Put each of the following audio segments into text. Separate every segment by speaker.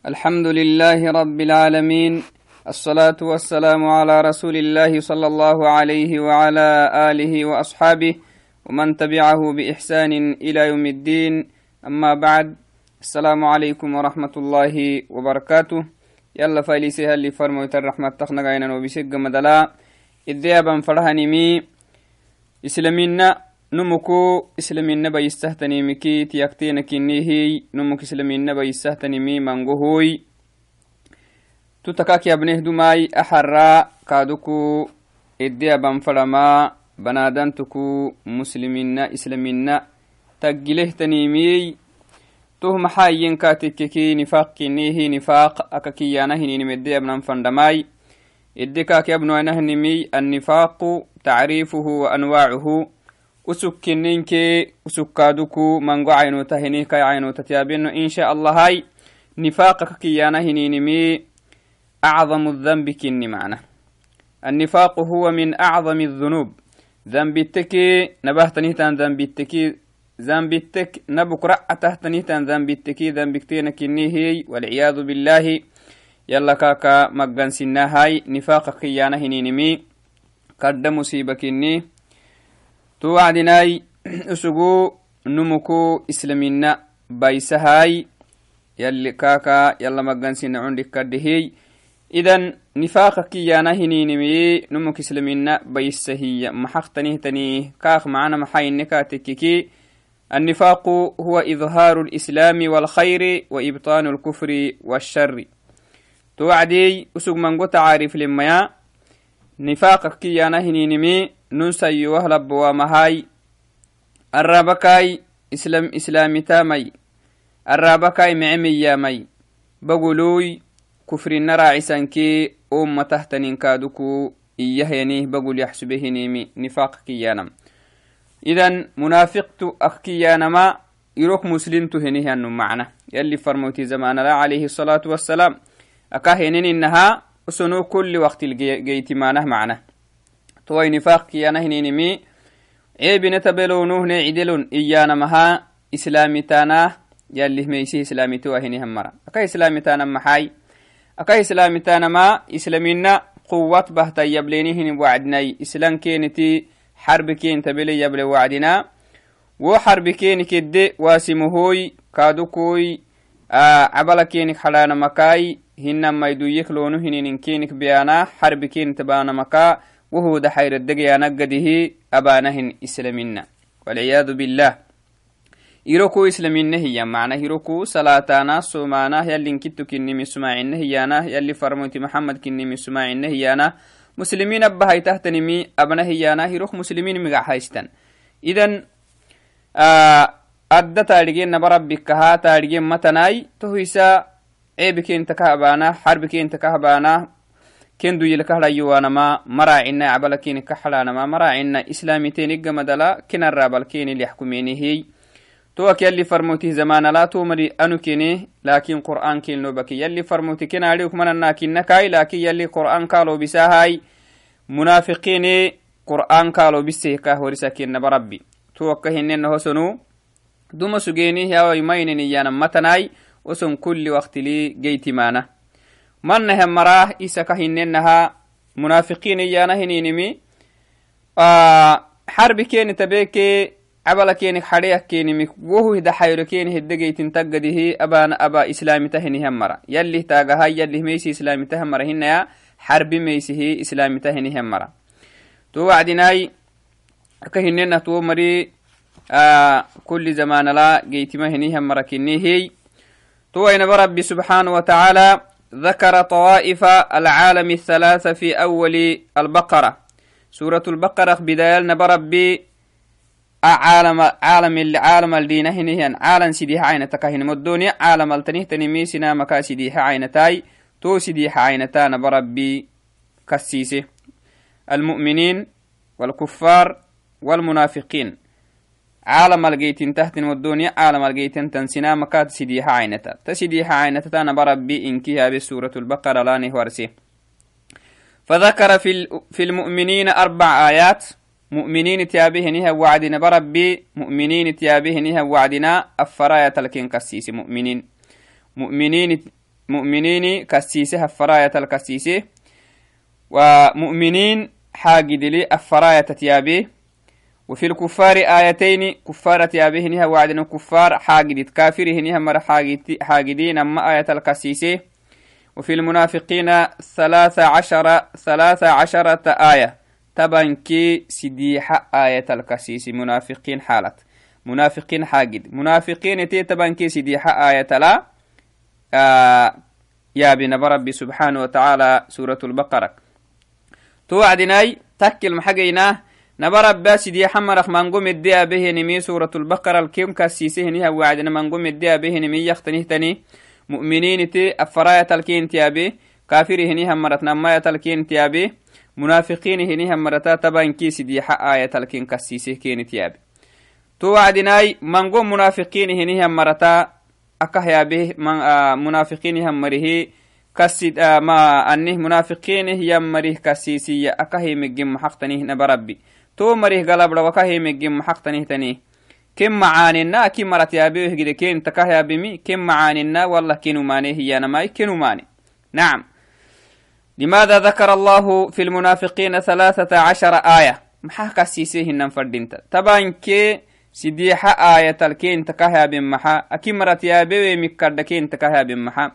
Speaker 1: الحمد لله رب العالمين الصلاة والسلام على رسول الله صلى الله عليه وعلى آله وأصحابه ومن تبعه بإحسان إلى يوم الدين. أما بعد السلام عليكم ورحمة الله وبركاته. يلا فايليسي اللي فرموت الرحمة تخنقين وبسق مدلا. إذ أبا فرهنمي إسلامينا numuku islaminaba yistahtanimiki tiyaktenakinihi numuk islaminaba yistahtanimi mangohoy tutakaki abnehdumai axara kaaduku ede abanfadhama banadantuku muslimina islamina taggilehtanimiyey toh maxaayenka tekkeki nifaaq kinihi nifaaq akakiyana hininimede abnan fandhamai ede kaki abnoanahnimi annifaaqu tacriifuhu wa anwaacuhu usukkininke usukkaduku mango caynota hinih kai caynota tiyaabino insha allahai nifaqaka kiyana hininimi أعظم الذنب كني معنى النفاق هو من أعظم الذنوب ذنب التكي نبهتني تان ذنب التكي ذنب التك نبك رأته تني تان ذنب التكي ذنب كتين كني هي والعياذ بالله يلا كاكا مجان سناهاي نفاق كيانا هنينمي قد مصيبة كني تو وعدناي اسقو نمكو اسلامنا بايسهاي يلي كاكا يلا مجان عندك كدهي. idan nifaqa kiyana hininimiye numuk islamina baysahiya maxaqtanihtanih kaaq macna maxayne katekkiki النفاق هو إظهار الإسلام والخير وإبطان الكفر والشر. توعدي أسوق من قط عارف لما نفاق كي أنا هنينمي ننسى وهلب ومهاي. الرابكاي إسلام إسلامي تامي. الرابكاي معمي يامي بقولوي كفرنا راعسانكي أم تحتنين كادوكو إيهينيه بقول يحسبهنيمي نفاق كيانم إذن منافقت أخكيانما يروك مسلم تهنيه أنه معنا يلي فرموتي زمان لا عليه الصلاة والسلام. أكاهنين إنها أسنو كل وقت الجيت مانه معنا توي نفاق كيانا هنينمي عيب نتبلونوه نعدلون إيانا مها إسلامي تانا يلي ميسي إسلامي توهني همرا أكا إسلامي تانا محاي aka islamitanama islamina quwat bahta yablenihin wacdinai islan keniti xarbi kenta bele yable wacdina wo xarbi keni kedde wasimuhoy kadukoy cabala kenik xadhanamakai hinamayduyek lonu hininin kenik beyana xarbi kenita banamaka wohoda xayradegyanagadihi abanahin islamina walciyadu billah iroku islamine hiya macna hiroku salatana somana yalinkittu kinimi sumacine hiyana yali farmoyti maxamed kinimi sumacine hiyana muslimiin abahay tahtanimi abna hiyana hirok muslimiin migac haystan idan adda taadhige naba rabbikaha taadhige matanai tohisa ceebikenta kahabana xarbikenta kahabana ken duyilkahdayowanama maracina cabalakeni kaxadhanama maracina islamiteniggamadala kenarabalkeni lyaxkumenihiy توك يلي فرموتي زمان لا تومري أنو كيني لكن قرآن كين بكي يلي فرموتي كنا عليك من الناكين نكاي لكن يلي قرآن قالوا بساهاي منافقين قرآن قالوا بسيكا ورسا كين بربي توك هنين هسنو وسن كل وقت لي جيتي مانا من نهم مراه إسا كهنينها منافقين يانا هنينمي آه حرب كين تبيكي cabala kenik xadheyak kenimik wohu hida xayro keni hedegeytin taggadihi abana aba islamitahinihemara yallih taagahai yallih meysi islamitahamara hinaya xarbi meysihi islamitahinihemara to wacdinai aka hinenah to mari كل زمان لا جيتما هنيها مركنيهي توين ربي سبحانه وتعالى ذكر طوائف العالم الثلاثة في أول البقرة. سورة البقرة بداية نبربي عالم عالم اللي عالم الدين هنهن. عالم سيديها عين تكاهن مدوني. عالم التنيه تنمي سنا مكا سيديها عين تاي. تو سيديها عين تانا بربي كسيسه. المؤمنين والكفار والمنافقين. عالم الجيتين تحت الدنيا عالم الجيتين تنسنا مكات سيديها عينتا. تسيديها عينتا تانا بربي إنكيها بسورة البقرة لا نهورسي. فذكر في, في المؤمنين أربع آيات. مؤمنين تيابهنها وعدنا بربي مؤمنين تيابهنها وعدنا الفرايا تلكين كسيس مؤمنين. مؤمنين مؤمنين كسيسه الفراية الكسيسه ومؤمنين حاجد لي الفراية تيابي. وفي الكفار آيتين كفار تيابه نها وعدنا كفار حاجد كافره نها مر حاجدين أما آية الكسيسه وفي المنافقين ثلاثة عشر ثلاثة عشرة آية. تبنكي سديحة آية الكسيس منافقين حالة منافقين حاجد منافقين تي تبنكي سديحة آية لا. آه يا بن ربي سبحانه وتعالى سورة البقرة. توعدناي تكل محقينا نبرب باسدي حمرخ منقوم الديا به نمي سورة البقرة الكيم كاسيسه نها وعدنا منقوم الديا به نمي يختنه تني مؤمنين تي أفرايا تلكين تيابي. كافر هني همرت نمايا تلكين تيابي. منافقين هني همرتا تبا كيس دي حق آية تلكين كسيسه كين تيابي. تو وعدناي منقوم منافقين هني همرتا أكه يابه من آه منافقين همره كسد آه ما أنه منافقين يمره كسيسية أكه مجم حقتنه نبربي تو مريه قلب لوكه مجم حقتنه تنيه كم معاننا كم مرت يابيه كده كين تكاه يابمي كم معاننا والله كينو ماني هي أنا ماي كينو ماني. نعم. لماذا ذكر الله في المنافقين ثلاثة عشر آية؟ محاكا سيسيه ننفردينتا طبعا كي سديحة آية الكين تكاه يابم محا. أكي مرت يابيه مكرد كين تكاه يابم محا.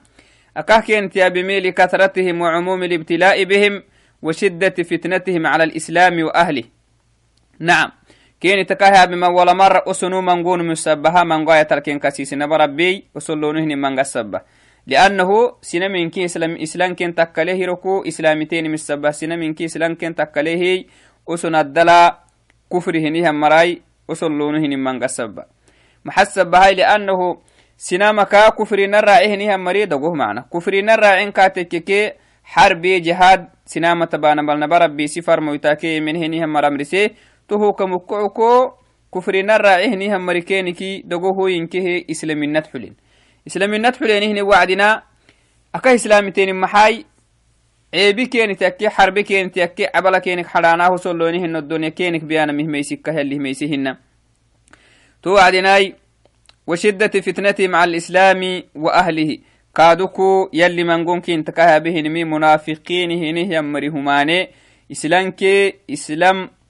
Speaker 1: أكاه كين تيابمي لكثرتهم وعموم الابتلاء بهم وشدة فتنتهم على الإسلام وأهله. نعم كيني تكاها بما ولا مرة أسنو منقون مسبها من قاية تركين كسيس نبا ربي أسلونه من قصبه لأنه سنة من كي إسلام إسلام كين تكاليه ركو إسلامتين مسبه سنة من كي إسلام كين تكاليه أسن الدلا كفره نهم مراي أسلونه من قصبه محسب بهاي لأنه سينما كفر نراعيه نهم مريد وقوه معنا كفر نراعين كاتككي حربي جهاد سينما تبانا بل نبربي سفر موتاكي من هنهم مرمرسيه toho kamukocko kufrina raacihnihan marikeeniki dagohoyinkehe islaminat xulin islaminat xulenihni wacdina aka islamiteni maxay ceebi keenit akke xarbe keenit akke cabala keenik xadhaanahu solloonihino donya keenik biyana mihmeysikkahelihmeysihina to wacdinai وشدة فتنتهم على الإسلام وأهله كادوكو يلي منقون كين تكاها مي منافقين هنه يمري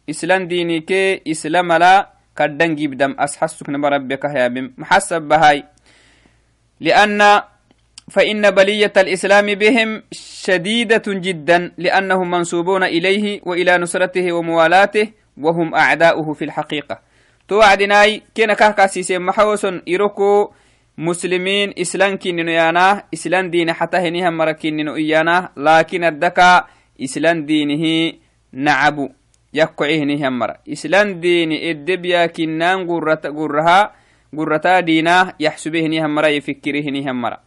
Speaker 1: إسلام كي إسلام islan dinike islamala kaddan gibdam asxasuk nama rabbeka hayabim محسب بهاي. لأن فإن بلية الإسلام بهم شديدة جدا لأنهم منسوبون إليه وإلى نصرته وموالاته وهم أعداؤه في الحقيقة. توعدناي كنا كهكا سيسي محوس إيروكو مسلمين إسلام كننو يانا إسلام دين حتى هنيها مركننو إيانا لكن الدكا إسلام دينه نعبو. Yakko'ihni hammara islan diini eddebiya kinnaan gurraha gurrataa diinaa yefikirihni hammara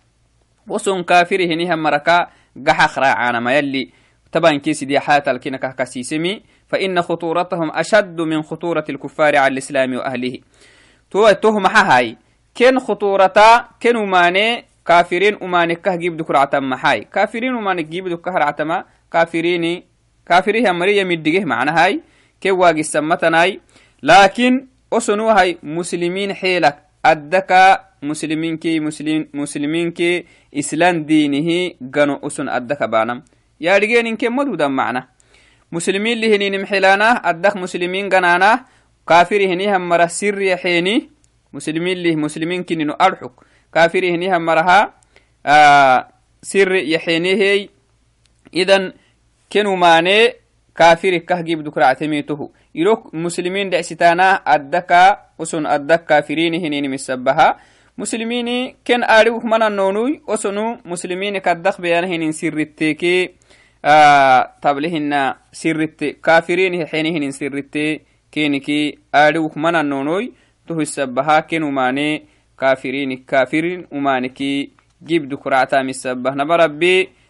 Speaker 1: woson kafirihni hammaraka gaxaq raacanama yalli طبعا سيدي حياة الكينة كاسيسمي فإن خطورتهم أشد من خطورة الكفار على الإسلام وأهله تو تهم هاي كن خطورتا كن أماني كافرين أماني كه جيب دكرة عتم محاي كافرين كافريه مريا مدقه معنا هاي كي واقي سمتناي لكن أسنو هاي مسلمين حيلك؟ أدكا مسلمين كي مسلمين مسلمين كي إسلام دينه قنو أسن أدكا بانم يا رجال إنك مدودا معنا. مسلمين اللي هنين محلانا أدك مسلمين قنانا. كافر هنيهم مرة سر يحيني مسلمين اللي مسلمين كنينو أرحك. كافر هنيهم مرها آه سر يحيني إذن كنو ماني كافر كهجيب دكرة تميته يروك مسلمين دعستانا أدكا وسن أدك كافرين هنين مسبها مسلمين كن أعرف من النونوي وسنو مسلمين كدخ بيان هنين سرتكي آه تبلهن سرت كافرين حينهن سرت كينكي أعرف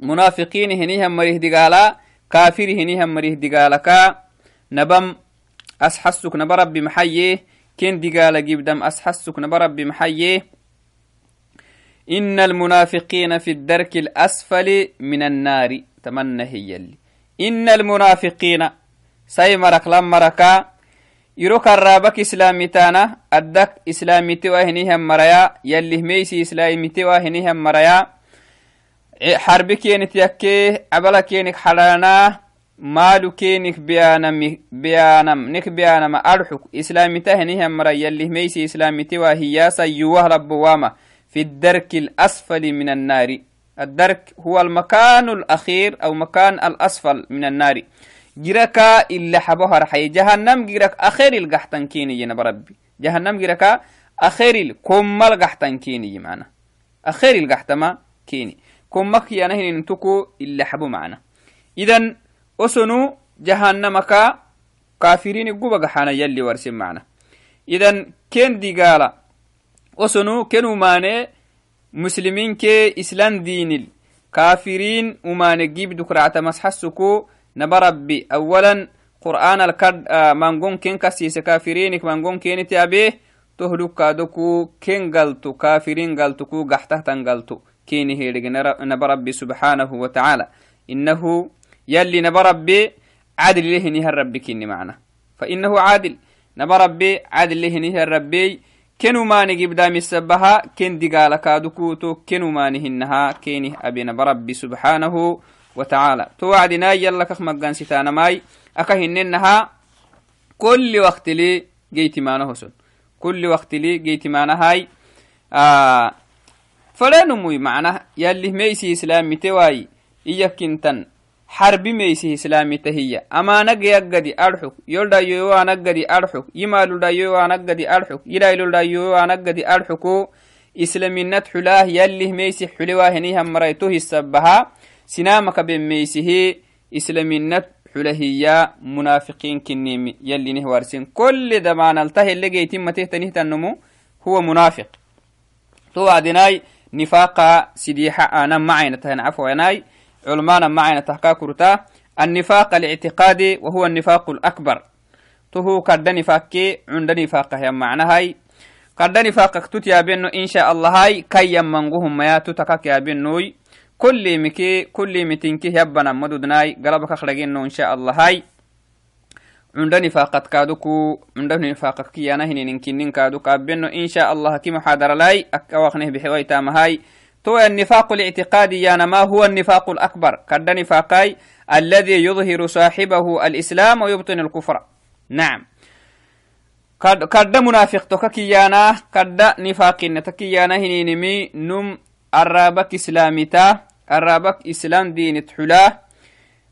Speaker 1: منافقين هني منافقين هني يمره قلتو كافر هني يمره قلتكو قحته تنقلتو كين هيرجي نبربي سيوانا لبوانا مها منافقين هنيها مريه دقالا كافر هنيها مريه دقالكا نبم أسحسك نبرب بمحيه كن دقالا جيبدم أسحسك نبرب بمحيه إن المنافقين في الدرك الأسفل من النار تمنى هي اللي. إن المنافقين سيمرك لمركا يروك الرابك إسلامي تانا أدك إسلامي تواهنيهم مريا يلي ميسي إسلامي تواهنيهم مريا. حرب كينك يكيه عبلا كينك حرانا مالو كينك بيانم بيانم نك بيانم أرحك إسلامي تهنيهم مريا يلي ميسي إسلامي تواهيا سيوه رب واما في الدرك الأسفل من النار الدرك هو المكان الأخير أو مكان الأسفل من النار جركا إلا حبوها رحي جهنم جرك أخير القحتن كيني ينب ربي جهنم جركا أخير الكم القحتن كيني معنا أخير القحتما كيني كم كيانا هنا ننتكو إلا حبو معنا. إذن أسنو جهنمك كافرين قبق حانا يلي ورسم معنا. إذن كين دي قال أسنو كنو ماني مسلمين كي إسلام دينil كافرين وما نجيب دكرة مسحسكو نبربي أولا قرآن الكد مانقون كين كسيس كافرينك مانقون كين تابيه تهلك كادوكو كين قلتو كافرين قلتكو قحته تنقلتو كين هيرق نبربي سبحانه وتعالى. إنه يلي نبربي عادل له نهر ربي كيني معنا. فإنه عادل. نبربي عادل له نهر ربي. كنو ماني قبدا مسبها كن دقال كادوكوتو كنو ماني هنها كيني أبينا بربي سبحانه وتعالى. توعدنا يلا كخ مقان ستانا ماي. أكا هننها. كل وقت لي جيت مانا هسن كل وقت لي جيت مانا هاي. آه فلا نموي معنا يلي ميسي إسلامي تواي إياك انتن حربي ميسي إسلامي تهية أما نجي يقدي أرحك يلدا يوا نجدي أرحك يمال دا يوا نجدي أرحك يلايل دا يوا نجدي أرحكو إسلامي نتحلاه يلي ميسي حلواه هنيها مريتوه السبها سنامك بين ميسيه إسلامي نتحلهيا منافقين كنيمي يلي نهوارسين كل دمان التهي اللي جيتم متهتنه تنمو هو منافق تو عدناي نفاق سديحة أنا معين تهن عفوا ناي علمانا معنا تحقاكرتا النفاق الاعتقادي وهو النفاق الأكبر. تهو كرد نفاقي عند نفاقه يا معنى هاي. كرد نفاقك تتيا بينو إن شاء الله هاي. كي يمنغهم ما تتكك يا بينوي. كل مكي كل متنكي يبنا مدودناي. قلبك خلقينو إن شاء الله هاي. كيانا هنين كنين كادو كابينو إن شاء الله كي محاضر لاي أكواخنه بحوي تام هاي تو النفاق الاعتقادي يعني ما هو النفاق الأكبر؟ كد نفاقاي الذي يظهر صاحبه الإسلام ويبطن الكفر. نعم. كد منافق تككيانا كد نفاق تكيانا هنينمي نم الرابك إسلامتا الرابك إسلام دين تحلاه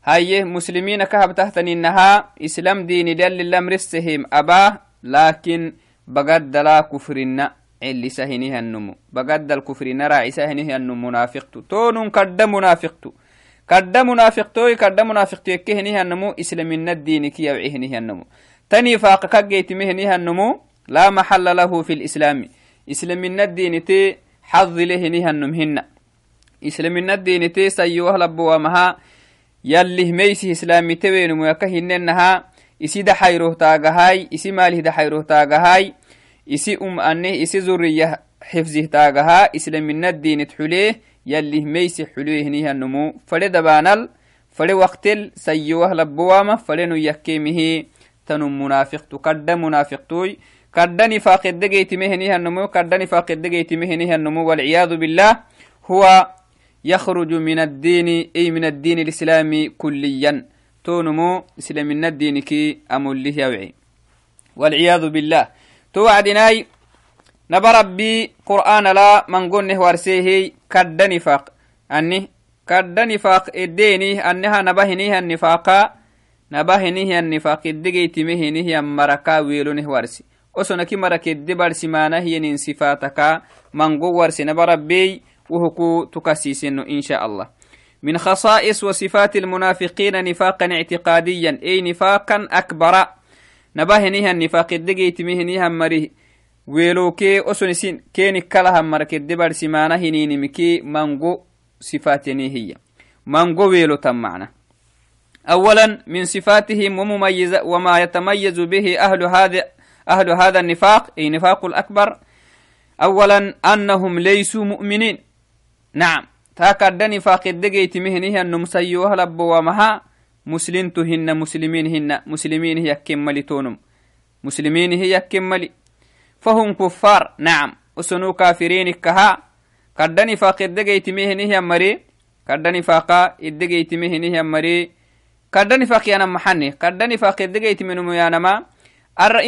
Speaker 1: هاي مسلمين كهب تحتني إنها إسلام دين دل الأمر السهم أباه لكن بقد لا كفرنا اللي سهنها النمو. بقد الكفر نرى سهنها النمو. منافقت. تون كد منافقت. كد منافقتوي كد منافقت. يكهنها النمو. إسلام الدين كي يوعيهنها النمو. تني فاق كجيت مهنها النمو. لا محل له في الإسلام. إسلام الدين تي حظ لهنها النمهن إسلام الدين تي سيوه لبوا مها توين ميكهننها إسي دحيروه تاغهاي إسي ماله دحيروه تاغهاي isi um aneh isi zuriya xifzih taagaha islamina dinit xuleh yalih meysi xulehnihanmu fade dabanal fade waktel sayowah labowama fadenu yakkemihi tanu munafiqtu kadda munafiqtuy kadda nifaqedegeytimehenihanmu kadda nifaqedegeytimehenihanmu walciyadu billah huwa يخرج من الدين أي من الدين الإسلامي كليا. تونمو إسلامنا الدين كي أمله يوعي. والعياذ بالله. توعدناي نبى ربي قرآن لا من قنه ورسيه كد نفاق. أني كد نفاق الديني أنها نبهنيها النفاقا نبهنيها النفاق الدقيت مهنيه مركا ويلونه ورسي وسنكي مرك الدبر سمانه ينين صفاتك. من قو ورسي نبى ربي وهكو تكسيسن إن شاء الله. من خصائص وصفات المنافقين نفاقا اعتقاديا. أي نفاقا أكبر. nabahenihan nifaqedegeytimehenihan mari weelokee osonisin keeni kalahan markedde barsimaana hininimiki mango sifatenihiya من قويلو تم معنى أولا من صفاتهم ومميز وما يتميز به أهل هذا أهل هذا النفاق. أي نفاق الأكبر. أولا أنهم ليسوا مؤمنين. نعم. تاكد نفاق الدقيت مهنه أنهم سيوه لبوا ومها. مسلم هن. مسلمين هي كملي تونم. مسلمين هي كملي. فهم كفار. نعم. وسنو كافرين كها. قد نفاق الدقيت مهنه مري. قد نفاق الدقيت مهنه مري. قد نفاق يانا محني. قد نفاق الدقيت منهم يانما arra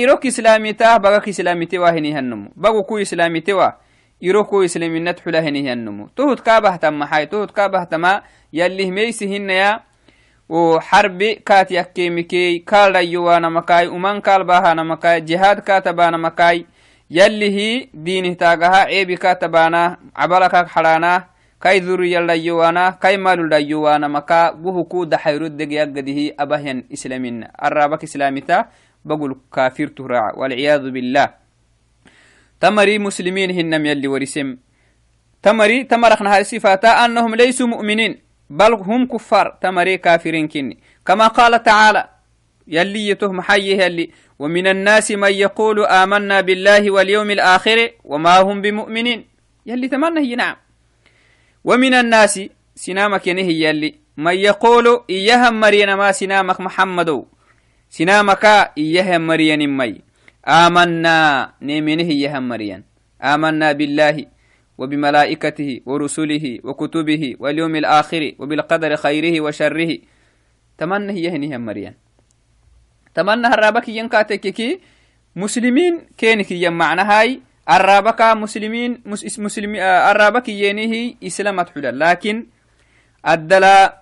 Speaker 1: irok islamita bagak islamitewa henihannumu bagu ku islamitewa iro ku islaminat xula henihannumu tohut kabahtam maxay tohut kabahtama yallih meysi hinaya o harbi kaat yakkemikey kaaldayowanamakai uman kaalbahanamakai jihad katabanamakai yallihi dinih taagaha ceebi katabana cabalakak xadhaana kai dhuriyaldayowana kai maluldayowanamaka guhu ku daxayrudeg yaggadihi abahyan islamina arabak islamita بقول كافر تراع والعياذ بالله تمري مسلمين هنم يلي ورسم. تمري تمرخنا هاي صفاتا أنهم ليسوا مؤمنين بل هم كفار. تمري كافرين كني. كما قال تعالى يلي يتهم حيه يلي ومن الناس من يقول آمنا بالله واليوم الآخر وما هم بمؤمنين. يلي تمنى هي نعم. ومن الناس سنامك ينهي يلي من يقول إياها مرينا ما سنامك محمدو. sinamaka iyahan mariyanin may آمنا نيمنه يهم مريان. آمنا بالله وبملائكته ورسله وكتبه واليوم الآخر وبالقدر خيره وشره. تمنى يهني هم مريان. تمنى الرابك ينكاتككي مسلمين كينك يم معنى هاي. الرابك مسلمين مسلمي الرابك ينيه إسلامت حلال لكن الدلا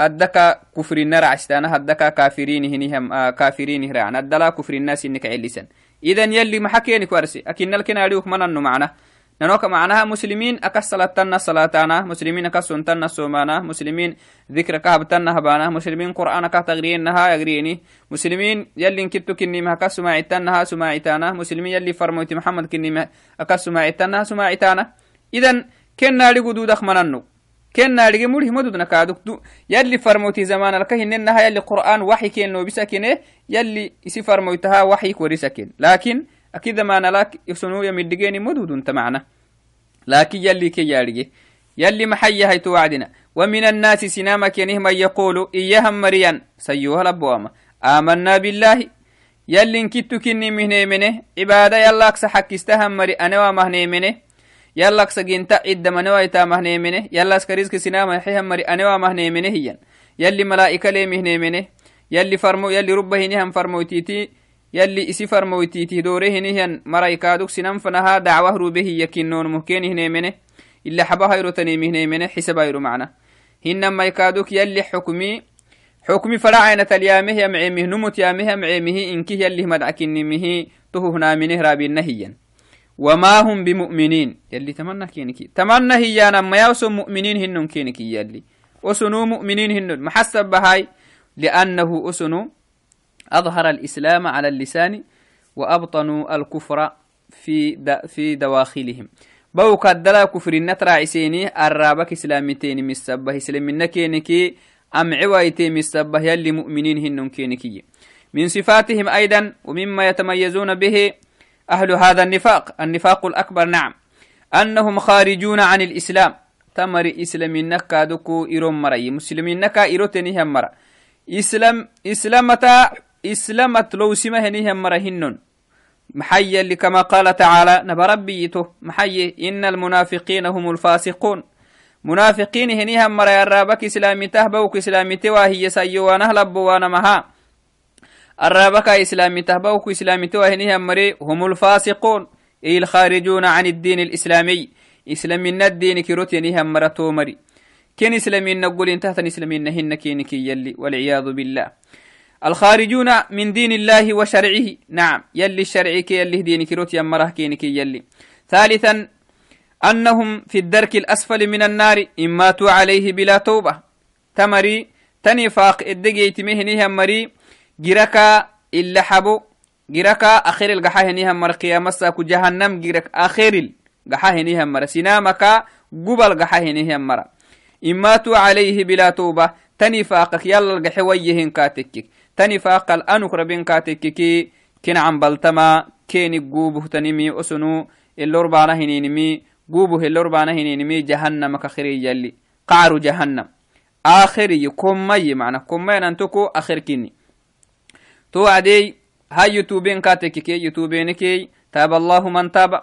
Speaker 1: أدك كفر النار عشتانا هدك كافرين هنيهم آه كافرين هرعنا أدلا كفر الناس إنك علسن إذن يلي محكينك ورسي أكن لكن أريوك من أنه معنا. ننوك معناها مسلمين أكس صلاتنا صلاتنا مسلمين أكس سنتنا سومانا. مسلمين ذكر كهبتنا هبانا. مسلمين قرآن كتغرينها يغريني. مسلمين يلي انكتو كني ما أكس سماعتنا سماعتنا مسلمين يلي فرموت محمد كني ما أكس سماعتنا سماعتنا إذن كنا لقدودك من أنه كنا لقي مره مدودنا كادوك يلي فرموتي زمان الكه إنها يلي قرآن وحي كين نو بسكنه يلي يسي فرموتها وحي كوريسكن لكن أكيد ما نلاك يسنو يمدقيني مدود انت معنا لكن يلي كي يارجي يلي محيا هيتو وعدنا ومن الناس سناما كينه من يقول إياهم مريان. سيوها لبواما. آمنا بالله. يلي انكتو كني مهني منه عبادة يلا أكس حكستهم مري أنا ومهني منه yallak saginta iddamanewayta mahneemene yallas kariski sinama hehan mari anewa mahneemene hiyan yalli malaa'ika leemihneemene yalli farmo yalli rubba hinihan farmoytiti yalli isi farmoytiti doore hinihan maraikaaduk sinan fanaha dacwah rube hiya kinnoon muhkeen ihneemene ila xaba hayrotanimihneemene xisabairu macna hinan maikaaduk yalli xukmi xukmi faracaynat alyaameh yamceemih numut yaameh yamceemihi inkih yallih madcakinimihi tuhuhnaamine raabinna hiyan وما هم بمؤمنين. يلي تمنى كينكي. تمنى هي أنا ما يوسو مؤمنين هنن كينكي يلي. أسنو مؤمنين هنن محسب بهاي. لأنه أسنو أظهر الإسلام على اللسان وأبطنوا الكفر في. في دواخلهم. بو كدلا كفر النترا عسيني. الرابك إسلامتين مسبه إسلامنا كينكي. أم عوايتي مسبه يلي مؤمنين هنن كينكي. من صفاتهم أيضا. ومما يتميزون به أهل هذا النفاق النفاق الأكبر نعم. أنهم خارجون عن الإسلام. تمر إسلام نكا دكو إيرون مرأي. مسلمين نكا إيروتني هم مرأ. إسلام إسلامتا إسلامت لو سمه هم مرة هنن محيا اللي كما قال تعالى نبربيته محيي إن المنافقين هم الفاسقون. منافقين هني هم مرة يرابك إسلامي تهبوك إسلامي تواهي سيوانا لبوانا مها الرابك إسلامي تهبوك إسلامي توهنها مري هم الفاسقون. أي الخارجون عن الدين الإسلامي؟ إسلامي الدين كروت ينها مرتو مري كن إسلامي نقول انتهت إسلامي نهن كينك يلي والعياذ بالله. الخارجون من دين الله وشرعه. نعم يلي الشرعي كي يلي دين كروت يمره كينك يلي. ثالثا أنهم في الدرك الأسفل من النار إن ماتوا عليه بلا توبة. تمري تنفاق الدقيت مهنها مري giraka ila xabo giraka akhiril gaxa henihan mara qiyamasaku jahannam girak akhiril gaxa henihan mara sinamaka gubal gaxa henihan mara إن ماتوا عليه بلا توبة. تني فاقك يلا القحي ويهن كاتكك. تني فاق الأنك ربين كاتككي كن عن بلتما كيني قوبه تنمي أسنو. اللور بانا هنينمي. قوبه اللور بانا هنينمي. جهنم كخري يلي. قعر جهنم. آخري كمي معنى كمي ننتكو آخر كني. تو عدي هاي يوتوبين كاتككي يوتوبينكي تاب الله من تاب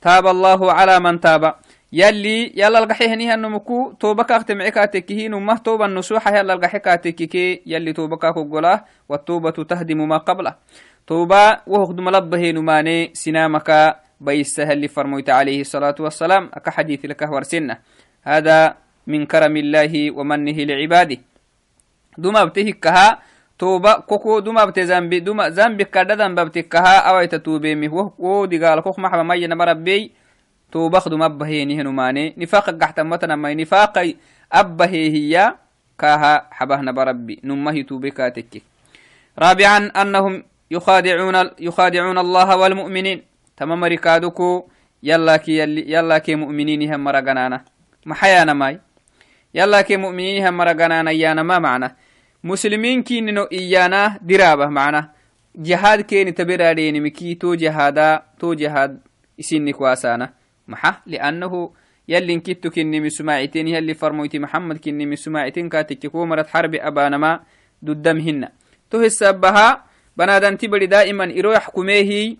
Speaker 1: تاب الله على من تاب. يلي يلا القحي النمكو توبك اختمعي كاتكيه نمه توبا النسوحة يلا القحي كاتككي يلي توبك كقوله والتوبة تهدم ما قبله توبة وهد ملبه نماني سنامك بيسه اللي فرميت عليه الصلاة والسلام أكا حديث لك ورسنة هذا من كرم الله ومنه لعباده. دوما بتهكها توبة كوكو دوما بتزنبي دوما زنبي كردا ذنب بتكها أويت توبي مه وهو دي قال كوك محبا مينا مربي توبة خدوم أبهي نماني نفاق قحتا متنا ما نفاق أبهي هي كاها حبهنا بربي نمه توبي كاتك رابعا أنهم يخادعون يخادعون الله والمؤمنين. تمام ركادكو يلا كي يلا كي مؤمنين هم مرغنانا ما حيانا ماي. يلا كي مؤمنين هم مرغنانا يانا ما معنى؟ مسلمين كي نو إيانا درابة معنى جهاد كين تبرارين مكي تو جهادا تو جهاد إسينك واسانا محا لأنه يلي انكتو كني من سماعتين يلي فرمويتي محمد كني من سماعتين كاتك مرت حرب أبانا ما ددمهن تو السبها بنادنتي بدي دائما إرو يحكميه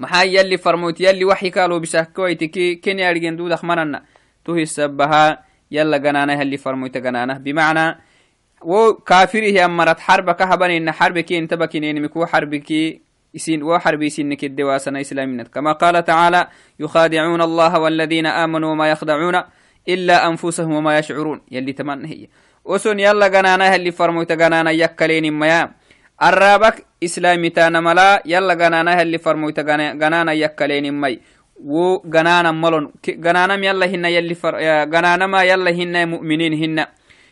Speaker 1: maxaa yalli farmoyt yalli waxi kaalo bisahkowaitiki ken yargen dudak manana tuhi sabaha yalla ganana halli farmoyta ganana bimacna و كافر هي أمرت حرب هبني إن حرب حربك أنت بكين مكو حرب كي يسين و حرب يسين وحرب يسينك الدواسنا إسلامنا كما قال تعالى يخادعون الله والذين آمنوا وما يخدعون إلا أنفسهم وما يشعرون يلي تمن هي وسن يلا جنانا اللي فرموت جنانا يكلين ميا الرابك إسلامي تانا ملا يلا جنانا اللي فرموت جنانا يكلين مي وجنانا ملون جنانا يلا هن يلي فر جنانا ما يلا هن مؤمنين هن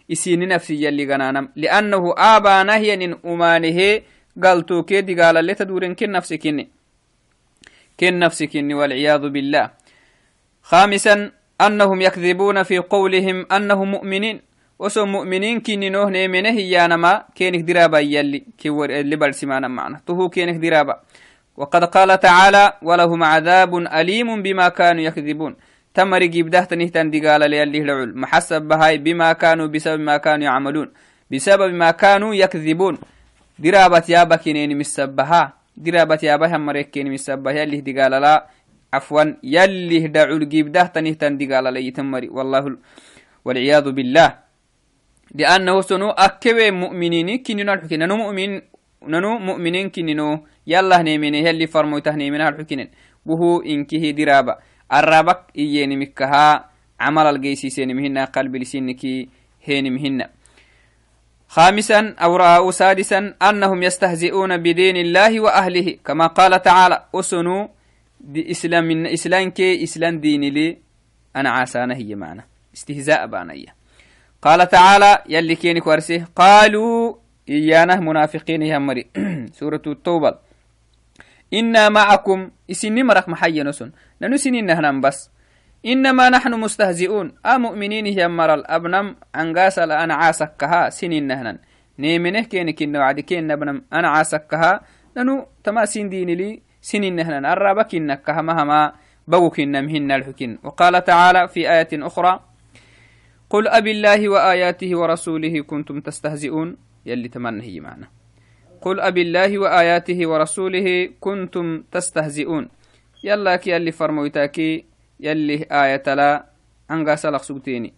Speaker 1: isini nafsi yalli gananam liannahu abanahyanin umanihe galto ke digalaleta duren ken nafsi kinni. Ken nafsi kinni walciyadu billah. خامسا أنهم يكذبون في قولهم أنهم مؤمنين وسو مؤمنين كيني نوه نيمنه يانما كينك درابا يلي كيور اللي برسمانا معنا تهو كينك درابا وقد قال تعالى ولهم عذاب أليم بما كانوا يكذبون تمر جيبده تنهتن دقال ليالي العل محسب بهاي بما كانوا بسبب ما كانوا يعملون. بسبب ما كانوا يكذبون. درابة يابا كينين مسبها درابة يابا هم مريك كيني مسبها يلي دقال لا. عفوا يلي دعو الجيبده تنهتن دقال لي تمري. والله والعياذ بالله. لأنه سنو أكوي مؤمنين كننو الحكين ننو مؤمن ننو مؤمنين كننو يلا نيمين اللي فرموته نيمين الحكين وهو إنكه درابة الرابك إيين مكها عمل الجيسيسين مهنا قلب لسنك هين مهنا خامسا أو سادسا أنهم يستهزئون بدين الله وأهله كما قال تعالى أسنو دي إسلام إسلام كي إسلام دين لي أنا عاسانة هي معنا استهزاء بانية قال تعالى يلي كينك ورسه قالوا إيانا منافقين يهمري سورة التوبة إنا معكم. إسني مرق محيا نسن ننسنين نهنم بس. إنما نحن مستهزئون. أمؤمنين يهمر الأبنم. أنقاس أنا عاسكها. سنين نهنن. نيمنه كينك إنه عدي كين نبنم. أنا عاسكها. ننو تما سين ديني لي. سنين نهنن. الرابك إنكها مهما بوك إنمهن الحكين وقال تعالى في آية أخرى قل أب الله وآياته ورسوله كنتم تستهزئون. يلي تمنهي معنا. قل أب الله وآياته ورسوله كنتم تستهزئون. يلا كي يلي فرمويتاكي يلي آية لا أنقا سلق سوتيني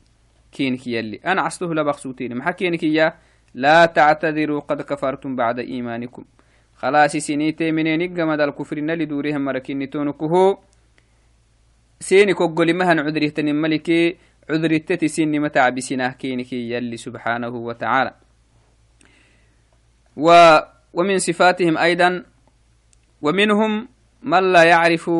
Speaker 1: كينك يلي؟ أنا عصته لبق سوتيني محا كينك يا؟ لا تعتذروا قد كفرتم بعد إيمانكم. خلاص سنيتي منين قمد الكفر نلي دوريهم مركيني تونكو سيني كوغولي مهن عذريه تنم ملكي عذر التتسين متى بسناه كينك يلي سبحانه وتعالى. و ومن صفاتهم أيضا ومنهم من لا يعرف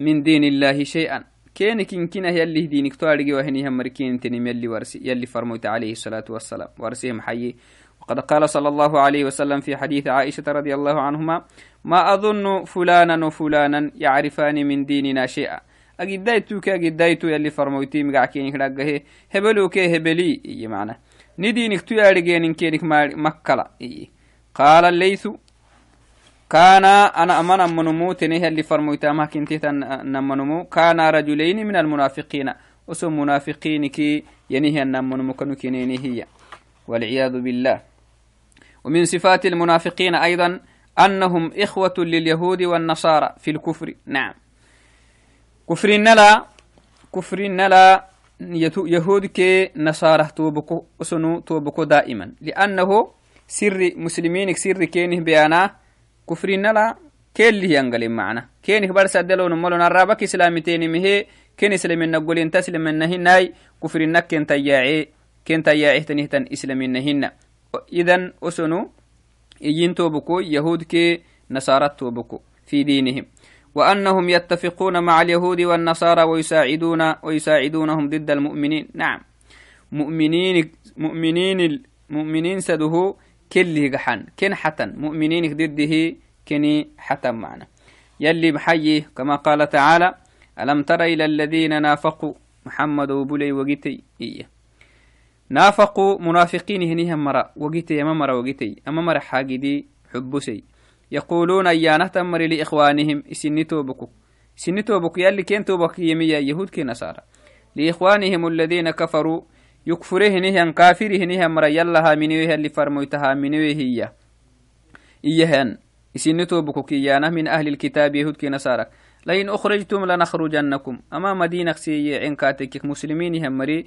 Speaker 1: من دين الله شيئا. كينك كنا يلي دينك توارجي وهني هم مركين تنم يلي ورسي يلي فرموت عليه الصلاة والسلام. ورسيهم حي. وقد قال صلى الله عليه وسلم في حديث عائشة رضي الله عنهما ما أظن فلانا وفلانا يعرفان من ديننا شيئا. agidaytuke agidaytu yalli farmoyti migackenik dhaggahe hebeluke ندينك تيارجينك كيرك مكة لا إيه. قال الليث كان أنا أمنا من موت نهى اللي فرميت ما كنت أن كان رجلين من المنافقين. أسم منافقين كي ينهى أن من مكنو كنينهي والعياذ بالله. ومن صفات المنافقين أيضا أنهم إخوة لليهود والنصارى في الكفر. نعم. كفر نلا كفر نلا يهود كي نصارى توبكو سنو توبكو دائما. لأنه سر مسلمين سر كينه بيانا كفر نلا كيل ينقل معنا. كينه برسا دلون ملون الرابك إسلامتين مهي كين إسلامين نقولين تسلم النهي كفر نكين تياعي كين تياعي تنهتن إسلامين نهن إذن أسنو إيين توبكو يهود كي نصارى توبكو في دينهم. وأنهم يتفقون مع اليهود والنصارى ويساعدون ويساعدونهم ضد المؤمنين. نعم. مؤمنين مؤمنين المؤمنين سده كله جحن كن حتن. مؤمنين ضده كني حتن معنا. يلي بحيه كما قال تعالى ألم تر إلى الذين نافقوا؟ محمد وبلي وقتي إيه. نافقوا منافقين هنيها مرة وقتي أما مرة وقتي أما مرة حاجدي حبسي يقولون أيانه تمر لإخوانهم إسني توبكو. إسني توبكو يلي كين توبك يميا يهود كي نصارى. لإخوانهم الذين كفروا يكفره نهيا كافره نهيا مر يلها منويه اللي فرموتها منويه هي. إيهن إسني توبكو كيانه من أهل الكتاب يهود كي نصارى. لئن أخرجتم لنخرجنكم. أما مدينة سيئ عنكاتك مسلمين هم مري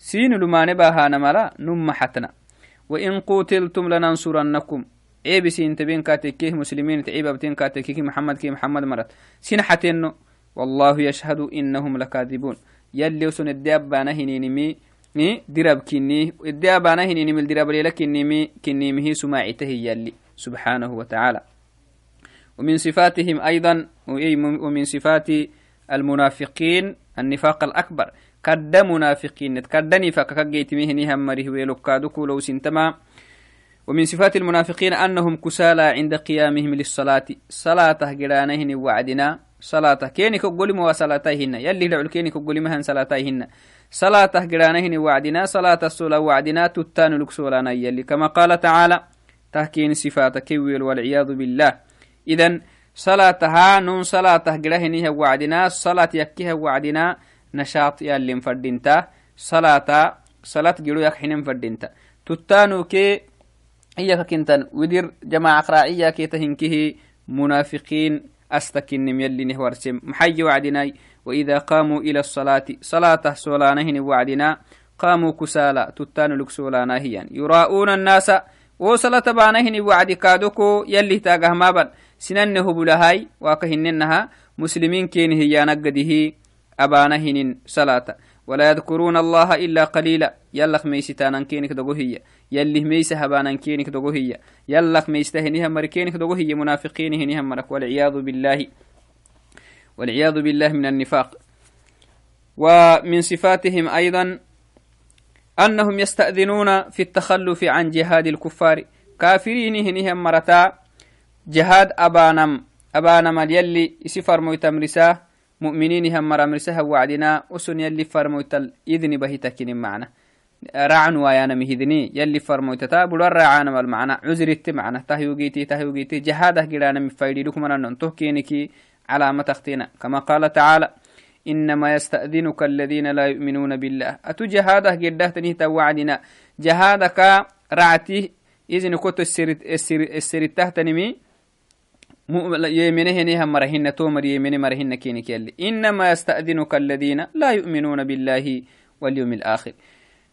Speaker 1: سين لماني باهانا ملا نم حتنا. وإن قتلتم لننصرنكم. عيب سين تبين كاتكيه مسلمين تعيب بتين كاتكيه محمد كي محمد مرت سين حتنو. والله يشهد إنهم لكاذبون. يلي وسن الدياب بانا هنينمي مي. درب كني. الدياب بانا هنينمي الدرب ليلة كنيمي كنيمه سماعته يلي. سبحانه وتعالى. ومن صفاتهم أيضا. ومن صفات المنافقين. النفاق الأكبر. Kadda منافقين كدني فككجيت مهني هم مريه ويلوكادوكو لو سنتما ومن صفات المنافقين أنهم كسالى عند قيامهم للصلاة صلاة جرانهن وعدنا صلاة كيني كقول مو صلاتهن يلي لعل كيني كقول مهن صلاتهن صلاة جرانهن وعدنا صلاة الصلاة وعدنا تتان لكسولانا يلي كما قال تعالى تهكين صفات كويل والعياذ بالله إذن صلاتها نون صلاة جرانهن وعدنا صلاة يكيها وعدنا nashaat yallin fadhinta salata salat gido yak hinen fadhinta tuttanu ke iyaka kintan widir jamaca qraaciya keta hinkihi munafiqiin astakinim yallinih warsem maxayi wacdinai وإذا قاموا إلى الصلاة صلاة سولانهن وعدنا قاموا كسالا تتان لك سولانهيا يراؤون الناس وصلاة بانهن وعد كادوكو يلي تاقه مابا سننه بلهاي واكهننها مسلمين كين هي نقده أبانا هنين صلاة ولا يذكرون الله إلا قليلا. يلخ ميستانا كينك دقوهية يلي ميس هبانا كينك دقوهية يلخ ميستهنها مركينك دقوهية منافقين مرك. والعياذ بالله. والعياذ بالله من النفاق. ومن صفاتهم أيضا أنهم يستأذنون في التخلف عن جهاد الكفار. كافرين هنها مرتا جهاد أبانم. أبانم يلي يسفر ميتمرساه مؤمنين هم مرامرسها وعدنا أسن يلي فرمويتل إذن بهتكين معنا. رعن ويانا مهذني يلي فرمويتتا بلو الرعان والمعنى عزرت معنا. تهيوغيتي تهيوغيتي جهادة قرانا مفايدي لكم أن على ما تختينا كما قال تعالى إنما يستأذنك الذين لا يؤمنون بالله. أتو جهادة قرده تنهت وعدنا. جهادك رعتي إذن كنت السرت تهتنمي يمنه مرهن تومر يمن مرهن كينك إنما يستأذنك الذين لا يؤمنون بالله واليوم الآخر.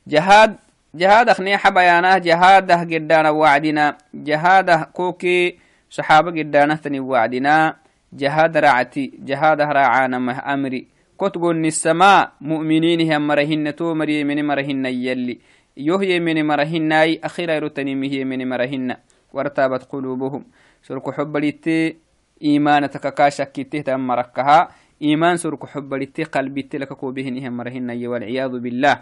Speaker 1: جهاد جهاد أخني حبيانا جهاده قدانا وعدنا جهاده كوكي صحابة قدانا تني وعدنا جهاد رعتي جهاد راعانا مه أمري. كتقول السماء مؤمنين هم مرهن تو مري من مرهن يلي. يهي من مرهن أخيرا يرتني مهي من مرهن. وارتابت قلوبهم. سرق حب إيمان تككا كته تم مركها. إيمان سرق حب قلبي تلك كوبهن هم مرهن والعياذ بالله.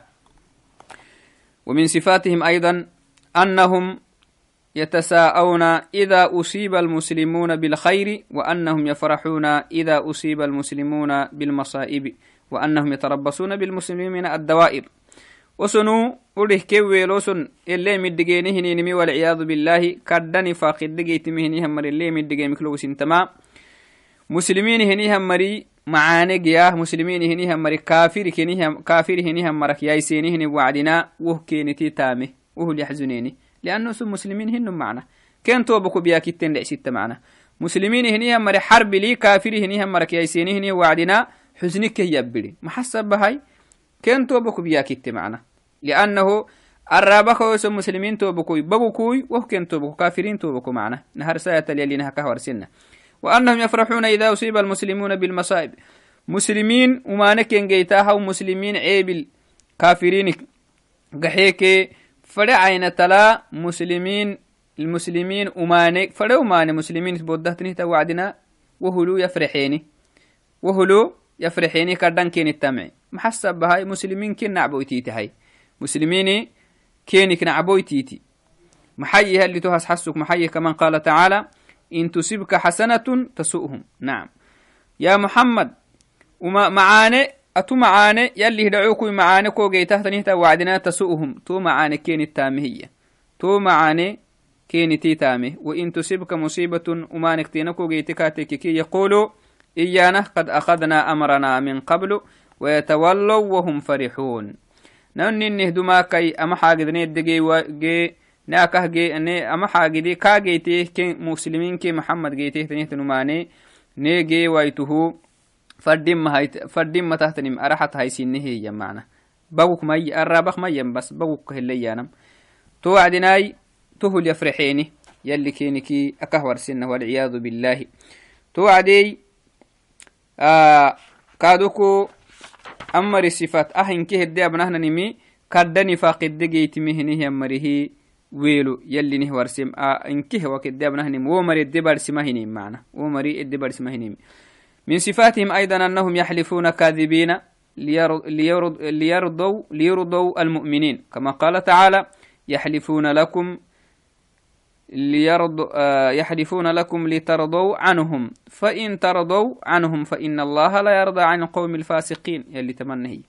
Speaker 1: ومن صفاتهم أيضا أنهم يتساءون إذا أصيب المسلمون بالخير وأنهم يفرحون إذا أصيب المسلمون بالمصائب وأنهم يتربصون بالمسلمين الدوائر. وسنو أره كويلوسن اللي مدقينه نمي والعياذ بالله كدني فاقد دقيت مهني همر اللي مدقي مكلو سنتما مسلمين هني همري معانق يا مسلمين هني همري كافر هني كافر هني همرك يا سيني هني وعدنا وه كينتي تامه وهو يحزنيني لأنه سو مسلمين هن معنا. كن توبكو بيا كتن لعسيت معنا. مسلمين هني هم حرب لي كافر هني هم مرك يسيني هني وعدنا حزنك يبلي محسب بهاي؟ كن توبكو بيا كت معنا لأنه الرابخ وسو مسلمين توبكو ببكوي وكن توبكو كافرين توبكو معنا. نهر ساية اللي نها كهور سنة. وأنهم يفرحون إذا أصيب المسلمون بالمصائب. مسلمين وما نكن جيتاها ومسلمين عيب كافرين قحيكي فدع عين تلا مسلمين المسلمين أماني فدع أماني مسلمين بودهتني توعدنا. وهلو يفرحيني. وهلو يفرحيني كردن كين التمعي. محسب بهاي مسلمين كين نعبويتيتي هاي مسلمين كينك نعبويتيتي محيي اللي تهس حسك محيي كمان قال تعالى إن تصبك حسنة تسؤهم. نعم. يا محمد وما معاني أتو معاني يلي هدعوكو معاني كو جيته تنهتا وعدنا تسوءهم تو معاني كين التامهية تو معاني كين تامه وإن تصيبك مصيبة وما تينكو جيتكاتك كي يقولوا ويتولوا وهم فرحون. نن نهدما كي أما حاجدني الدقي وجي ناكه جي أني أما حاجدي كا جيته كي مسلمين كي محمد جيته تنهت نماني نيجي ويتهو فردين تهتنم أرحت هاي سنه معنا بوك مي الرابخ مي بس بوك هليانم توعدناي تهل يفرحيني يلي كينكي أكهور سنة والعياذ بالله. توعدي آه كادوكو أمر الصفات أهن كه الدي أبنهن نمي كدني فاقد دقيت مهنه أمره. ويلو يلي نه ورسم آه إنكه وكد دي أبنهن ومري الدبر سمهنين معنا. ومري الدبر سمهنين من صفاتهم أيضا أنهم يحلفون كاذبين ليرضوا, ليرضوا المؤمنين. كما قال تعالى يحلفون لكم ليرضوا آه، يحلفون لكم لترضوا عنهم. فإن ترضوا عنهم فإن الله لا يرضى عن القوم الفاسقين. يلي تمنهي.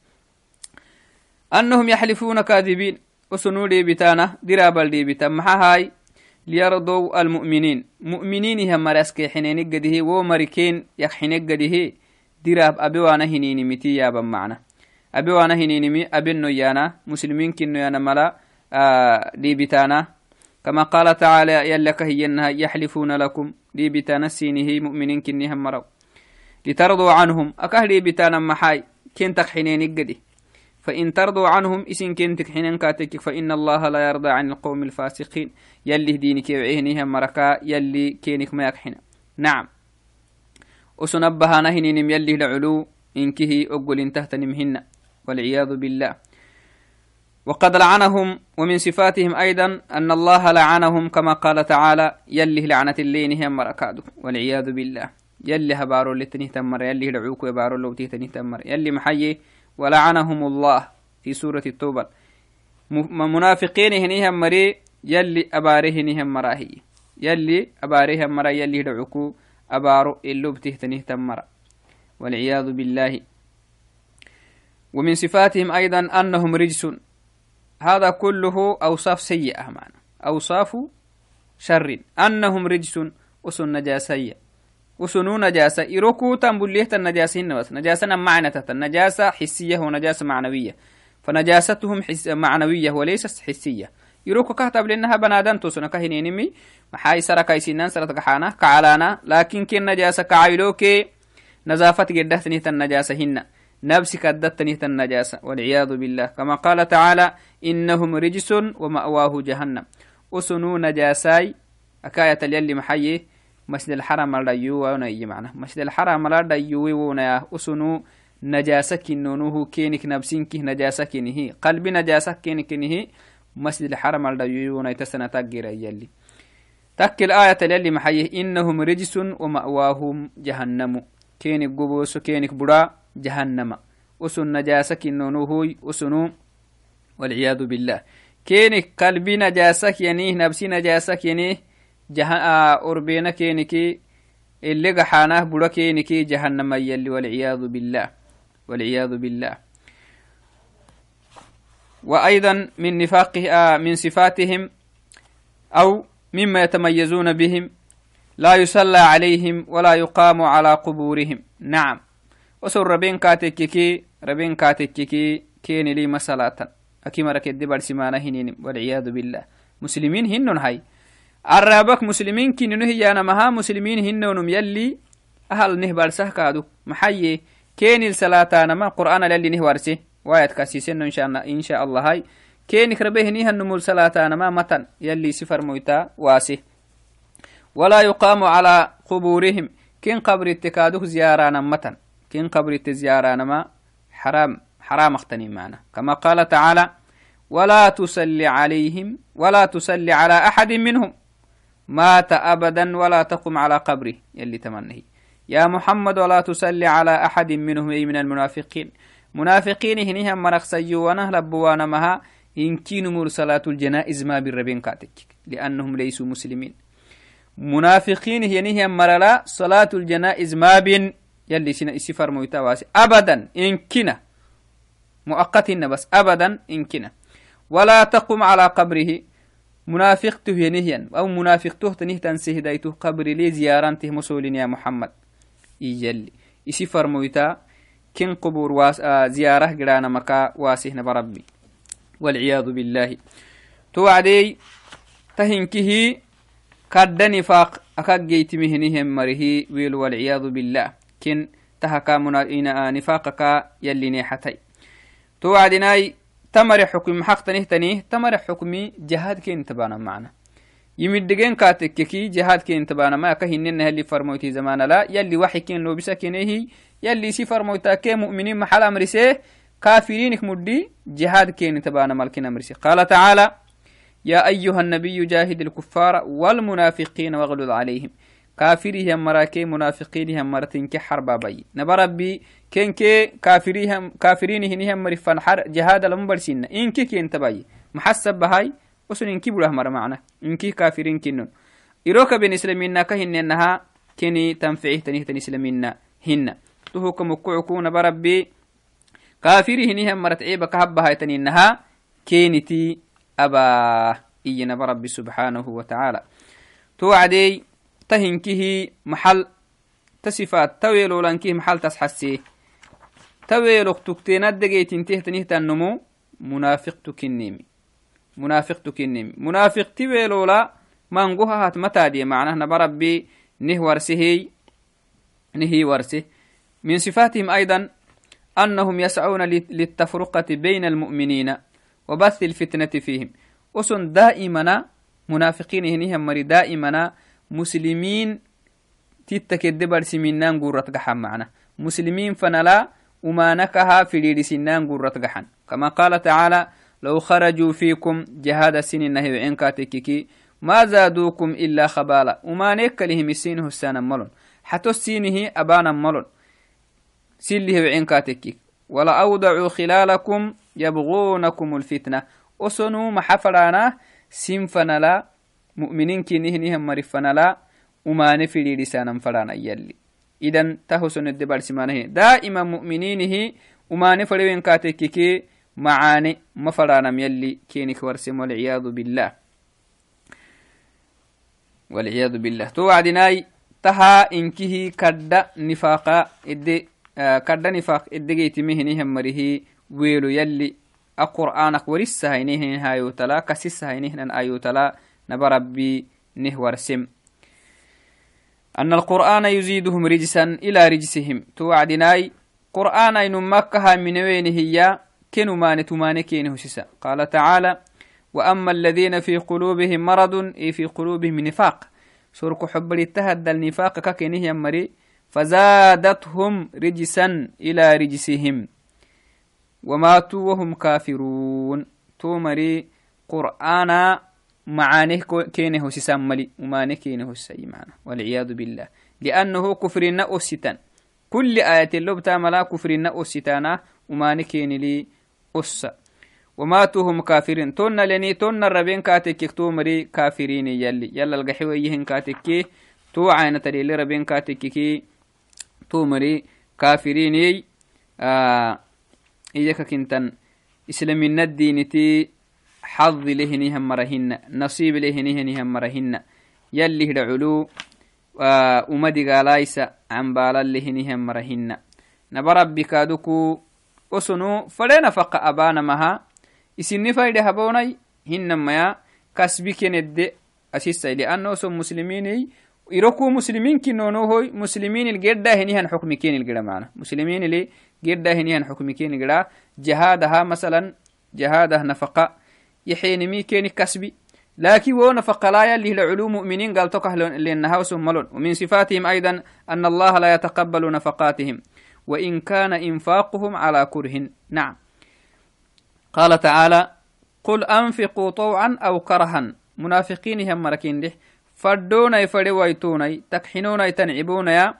Speaker 1: أنهم يحلفون كاذبين. وسنو دي بتانا درابل دي بتا هاي ليرضوا المؤمنين. مؤمنين هم مرسك حنين قده. ومركين يخحنين قده. دراب أبي وأنا هنيني متي يا معنا. أبي وأنا هنيني مي أبي نيانا. مسلمين كنو يانا ملا. آه بتانا كما قال تعالى يلك هي يحلفون لكم. دي بتانا سينه مؤمنين كني هم مروا لترضوا عنهم. أكه دي بتانا محاي كنتك حنين قده فإن ترضوا عنهم إسن كنتك حين كاتك. فإن الله لا يرضى عن القوم الفاسقين. يلي دينك وعيهنها مركا يلي كينك ما يكحن نعم. وسنبها نهنين يلي لعلو إنكه أقول انتهت نمهن والعياذ بالله. وقد لعنهم ومن صفاتهم أيضا أن الله لعنهم كما قال تعالى يلي لعنة اللين هم مركادو والعياذ بالله. يلي هبارو تنه تمر يلي لعوك وبارو لو تنه تمر. يلي محيي ولعنهم الله في سورة التوبة. منافقين هنيهم مري يلي أباره هنيهم مراهي. يلي أباره مرا يلي دعوكو أبارو إلو بتهتنه تمر. والعياذ بالله. ومن صفاتهم أيضا أنهم رجس هذا كله أوصاف سيئة معنا أوصاف شر. أنهم رجس وسن نجاسية وسنو نجاسة. إروكو تنبليه النجاسة بس نجاسة معنى النجاسة حسية ونجاسة معنوية. فنجاستهم حس معنوية وليست حسية. يروكو كهتب لأنها بنادن توسنا كهنينمي محاي سرا كايسينان سرا تكحانا كعلانا لكن كن نجاسة كعيلوكي نزافة قدتني النجاسة هن نفسك قدتني النجاسة والعياذ بالله. كما قال تعالى إنهم رجس ومأواه جهنم. وسنو نجاساي؟ أكاية اليلي محيي. مسجد الحرم لا يوونا يي معنا. مسجد الحرم لا يوونا أسنو نجاسة كنونه كينك نبسينك نجاسة كنه قلب نجاسة كينك كنه مسجد الحرم على يونا يتسنى تقير يلي تك الآية يلي محيه إنهم رجس ومأواهم جهنم. كينك قبوس كينك برا. جهنم. وسن نجاسة كنونه وسنو والعياذ بالله. كينك قلبي نجاسة ينيه نبسي نجاسة ينيه جه... آه أربينا كينكي اللي قحاناه برا كينكي جهنم يلي والعياذ بالله. والعياذ بالله. وأيضا من نفاقه آه من صفاتهم أو مما يتميزون بهم لا يصلى عليهم ولا يقام على قبورهم. نعم. وسر ربين كاتككي ربين كاتككي كين لي مسألة أكيما ركد برسمانا هنين والعياذ بالله. مسلمين هنن هاي. الرابك مسلمين كنن هي أنا مها مسلمين هنن يلي أهل نهبر سهكادو. محيي كين الصلاة ما قرآن للي نهورسي وايت كاسيسن إن شاء الله إن شاء الله هاي. كينك ربه نيها النمول صلاة ما متن. يلي سفر مويتا واسي. ولا يقام على قبورهم. كين قبر اتكادوه زيارانا متن. كين قبر التزيارانا ما حرام حرام اختني معنا. كما قال تعالى ولا تصل عليهم ولا تصلي على أحد منهم مات أبدا ولا تقم على قبره. يلي تمنه يا محمد ولا تصلي على أحد منهم. أي من المنافقين. منافقين هنيها مرق سيوانا لبوانا مها إن كينوا مرسلات الجنائز ما بالربين كاتك لأنهم ليسوا مسلمين. منافقين هنيها مرلا صلاة الجنائز ما بين يلي سنة سفر مويتا أبدا إن كنا. مؤقت بس. أبدا إن كنا. ولا تقم على قبره. منافقته ينهيا أو منافقته تنه تنسيه دايته قبر لي زيارانته مسولين يا محمد. يجلي يسفر مويتا. كن قبور واس آه زيارة قرانا مكا واسهن بربي والعياذ بالله. توعدي تهنكه كد نفاق. أكاك جيت مهنهم مره ويل والعياذ بالله. كن تهكا منا نفاقك يلي نيحتي. توعدناي تمر حكم حق تنيه تمر حكمي جهاد كين تبانا معنا. يمدقين كاتككي جهاد كين تبانا ما كهنن اللي فرموتي زمان لا. يلي وحي كين لو بسا كينيه يلي سي فرموتا كي مؤمنين محل أمرسيه كافرينك مدي جهاد كين تبانا ملكين أمرسي قال تعالى يا أيها النبي جاهد الكفار والمنافقين واغلظ عليهم. kafirihian marake munafiqinihan martinke xarbabay nabarabbi kenke kafirinihinihan mari fanxar jihadalama barsina inki kentabayi maxasabahay usun inki burah mara macna inki kafirin kinnon irokaben islamina ka keni tanficihtanihtan islamina hina tuhuka mukucuku nabarabbi kafirihinihan maratciba kahabbahaytaninaha keniti abah iyo nabarabbi subxanahu wa tacaala tuwacdey بربي توعدي تهنكه محل تصفات تويلو لانكه محل تسحسي. تويلو تكتينات دقيت انتهت تنهت النمو منافق تكنيمي. منافق تكنيمي. منافق تويلو لا مانقوها هات متى دي معناه نبربي نه ورسهي نهي ورسه. من صفاتهم أيضا أنهم يسعون للتفرقة بين المؤمنين وبث الفتنة فيهم. وسن دائما منافقين هنيهم مري دائما مسلمين تتكد برسمينان قرة قحن معنا. مسلمين فنلا وما نكها في ليرسنان قرة قحن كما قال تعالى لو خرجوا فيكم جهاد السن نهي عين كاتككي ما زادوكم إلا خبالا. وما نكلهم السين هسانا ملون. حتى السينه أبانا ملون. سله عين كاتكك ولا أوضعوا خلالكم يبغونكم الفتنة. وسنو محفرانا سنفنا مؤمنين كنهنهم مرفنا لا وما نفري لسانا فرانا يلي. إذن تهسن الدبار سمانه. دائما مؤمنينه وما نفري وين كاتككي معاني مفرانا يلي كينك ورسم. والعياذ بالله. والعياذ بالله. توعدناي تها إنكه كد نفاقا إدي آه كد نفاق إدقيت مهنهم مريه. ويلو يلي القرآنك ورسها إنهن هايو تلا كسسها إنهن آيو تلا نبربي نهور سم. أن القرآن يزيدهم رجسا إلى رجسهم. توعدناي قرآن إن مكها من وين هي كنو مان تمان كينه سسا قال تعالى وأما الذين في قلوبهم مرض إي في قلوبهم نفاق. سرق حب الاتهد النفاق ككنه يمري فزادتهم رجسا إلى رجسهم. وماتوا وهم كافرون. تومري قرآن معانه كينه سسملي ومانه كينه السي معنا والعياذ بالله. لأنه كفرنا أستان كل آية اللبتا ملا كفرنا أستانا ومانه كين لي أس وماتوهم كافرين. تون لني تون الربين كاتك تومري كافرين يلي. يلا القحويهن كاتك تو عين تلي ربين كاتك تومري كافرين. آه إياك كنتن. إسلامنا الدينتي حظ لهنهم مرهن نصيب لهنهم مرهن. يلي هدعلو ومدي قالايس عن بالا لهنهم مرهن. نبرب كادوكو وسنو فلنا فق أبانا مها. إسني فايدة هبوني هنما يا كسبي كند أسيسا لأنه سو مسلمين إروكو مسلمين كنونو هوي. مسلمين الجدة هنيهن حكم كين الجدة معنا. مسلمين اللي جدة هنيهن يحينمي كيني كسبي. لكن ونفق لا يلي لعلوم مؤمنين قال تكه لأنها ملون. ومن صفاتهم أيضا أن الله لا يتقبل نفقاتهم. وإن كان إنفاقهم على كره. نعم. قال تعالى قل أنفقوا طوعا أو كرها. منافقين هم مركين له فردوني فرويتوني تكحنوني تنعبوني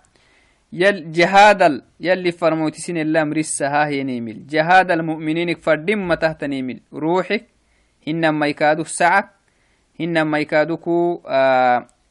Speaker 1: يل جهاد يلي فرموتسين الله مرسها هي نيمل جهاد المؤمنين فردم تحت نيمل روحك hinama ikaduk sacak hinama ikaduku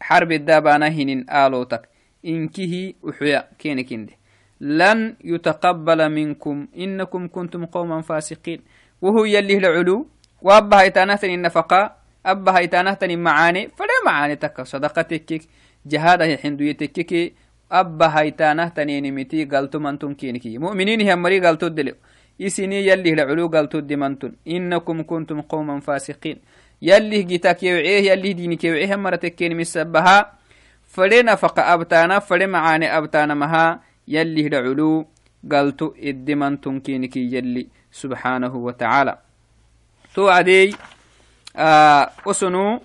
Speaker 1: حرب الدابانا هنين آلوتك. إنكه أحيا كينكinde لن يتقبل منكم إنكم كنتم قوما فاسقين. وهو يلي العلو وأبا هيتانهتن النفقاء أبا هيتانهتن معاني فلا معاني تك صدقتك جهادة حندويتك أبا هيتانهتن نمتي قلتم أنتم كينكي مؤمنين هم مري قلتو دلو isini yallih laculu galtodimantun inakum kuntum qauman fasiqiin yallih gitak yewceh yallih dinik yewcehe maratekken misabaha fade nafaqa abtaana fade macaane abtaanamaha yallih laculu galto idimantun kiniki yalli subxaanahu watacaala to adey osonu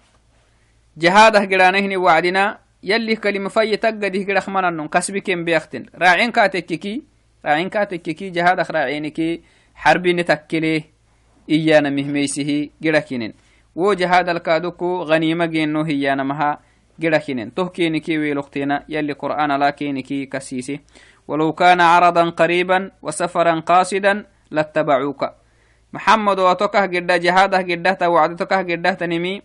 Speaker 1: jahadah giranahini wacdina yallih kalima fayye taggadih girakmananon kasbiken beakten raacen kaatekkiki raacinka tekkeki jahadaq raaciniki xarbini takkile iyana mihmeysihi girakinen wo jahadalkaduku ganima geno hiyanamaha girakinen toh keniki weeloktena yali qur'aan ala keniki kasiisi ولو كان عرضا قريبا وسفرا قاصدا لاتبعوك محمد وتكه قد جهاده قده وعدتكه قده تنمي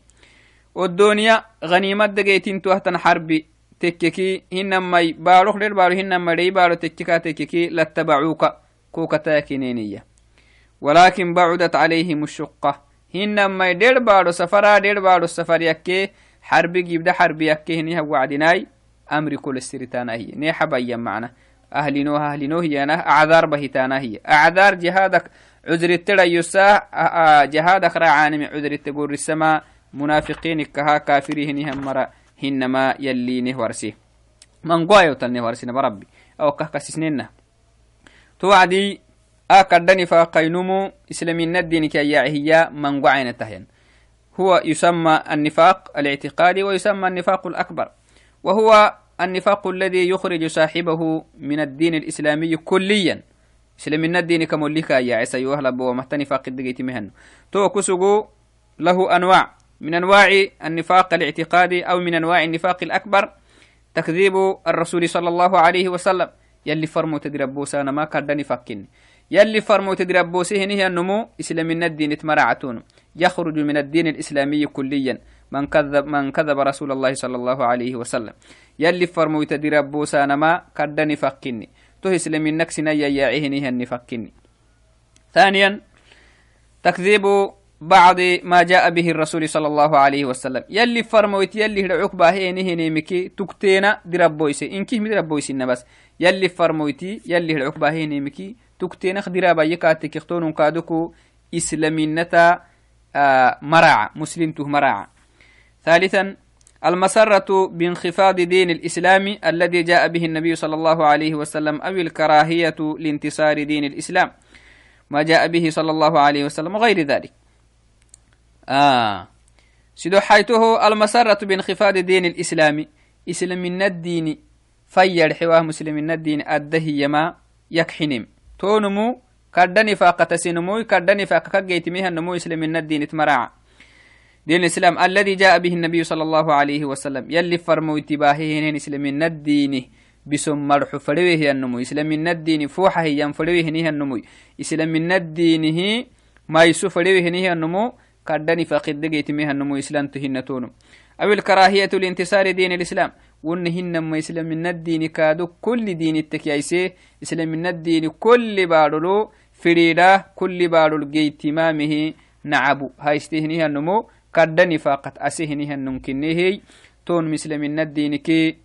Speaker 1: والدنيا غنيمة دقيتين توهتن حربي دير بارو هنما دي بارو تككا تككي لاتبعوك كوكا تاكينينية ولكن بعدت عليهم الشقة هنما دير بارو سفرا دير بارو السفر يكي حربي جيبدا حربي يكي هنيها وعدناي أمري كل السرتانا هي نيحا بيا معنا أهلينو أهلينو هي أنا أعذار بهتانا هي أعذار جهادك عذر التلا يسا جهادك راعاني عذر التقول السماء منافقين كها كافرين هم مرأ hinama yallinih warsi mangoayotalnih warsina barabbi awakah kasisnena to wacdi a kaddani faaqaynumu islamina dinik ayahiya mangocaina tahyan هو يسمى النفاق الاعتقادي ويسمى النفاق الأكبر. وهو النفاق الذي يخرج صاحبه من الدين الإسلامي كليا. إسلامنا الدين كموليكا يا عيسى ومحت نفاق الدقيت مهن. تو كسغو له أنواع. من أنواع النفاق الاعتقادي أو من أنواع النفاق الأكبر تكذيب الرسول صلى الله عليه وسلم. يلي فرمو تدربوسا أنا ما كردني فكين يلي فرمو تدربوسه هي النمو إسلام الدين تمرعتون يخرج من الدين الإسلامي كليا. من كذب من كذب رسول الله صلى الله عليه وسلم. يلي فرمو تدربوسا أنا ما كردني فكيني تو إسلام النكسنا يا النفكيني ثانيا تكذيب بعض ما جاء به الرسول صلى الله عليه وسلم. يلي فرمويت يلي هدعوك باهيني هنيمكي تكتينا دربويسي إنكي مدربويسي بس. يلي فرمويتي يلي هدعوك باهيني مكي تكتينا خدرا بايكاتك اختونون كادوكو إسلامينتا آه مرعى مسلمته مرعى ثالثا المسرة بانخفاض دين الإسلام الذي جاء به النبي صلى الله عليه وسلم أو الكراهية لانتصار دين الإسلام. ما جاء به صلى الله عليه وسلم وغير ذلك. آه. سيدو حيته المسرة بانخفاض دين الإسلام. إسلام من الدين fayyad xewah musliminna diini addahiyama yakxinim tonumu kadda nifaaqatasinumuy kadda nifaaqa kaggeytimihannumu isliminna diinit maraca دين الإسلام الذي جاء به النبي صلى الله عليه وسلم. يلي فرمو اتباههن إسلام الدين بسم مرح فلوه النمو إسلام الدين فوحه ينفلوه نيه النمو إسلام الدين ما يسو فلوه نيه النمو كدني فقد دقيت ميه النمو إسلام تهن تونو أو الكراهية لانتصار دين الإسلام. ونهن ما إسلام الدين كادو كل دين التكيسي إسلام الدين كل بارلو فريدا كل بارلو جيت مامه نعبو. هاي استهنيه النمو كد نفاقت أسهنها نمكنهي تون مسلمين الدين كي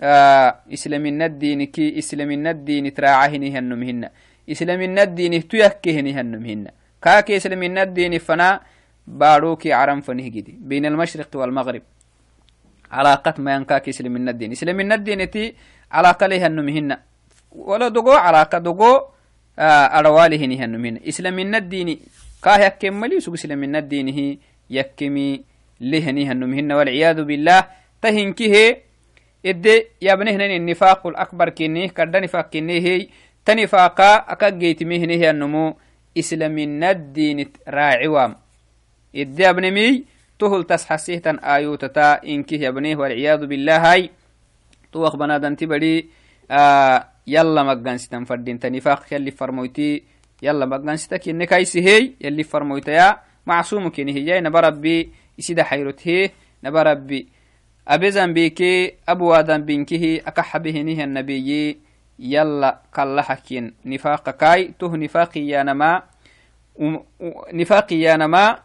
Speaker 1: آه إسلامين الدين كي إسلامين الدين تراعهنها النمهن إسلامين الدين تيكهنها النمهن كاكي إسلامين الدين فنا باروكي عرم فنه جدي. بين المشرق والمغرب. علاقة ما ينكاك إسلامين الدين إسلامين الدين تي علاقة لها النمهن. ولا دقو علاقة دقو آه أروالهنها النمهن إسلامين الدين كاه يكمل يسوق إسلامين الدين هي يكمي لهني هنمهن والعياذ بالله تهنكيه إدي يابنهن النفاق الأكبر كنيه كرد نفاق كنيه هي تنفاقا أكاقيت مهنه النمو إسلامين الدين راعوام. إدي أبنمي تهل تسحسيه تن آيوتتا إنكيه يابنيه والعياذ بالله هاي. توخ بنادن تبري آه يلا مقانستن فردين تنفاق يلي فرمويتي يلا مقانستك إنكايسي هي يلي فرمويتيا معصوم كنه هي نبا ربي إسيدا حيرت هي نبا ربي أبي زنبيكي أبو آدم بنكه أكح به نيه النبي يلا كلا حكين نفاق كاي ته نفاقي يا نما. نفاقي يا نما.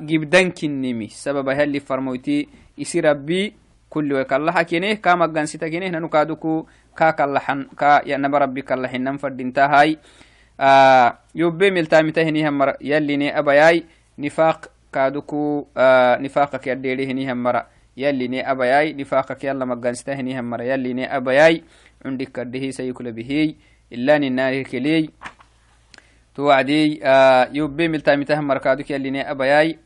Speaker 1: جبدان كنمي سبب هل فرموتي؟ إسي ربي كل وكلا حكينه كما جنسيتا كينه ننكادوكو كا كلحن كا يا نبا ربي كلحن ننفرد انتهاي آه يوبي كادوكو آه يديري هنيهم مرة يلي ني أبياي. توعدي آه يوبي ملتامته مر كادوك يلي ني أبياي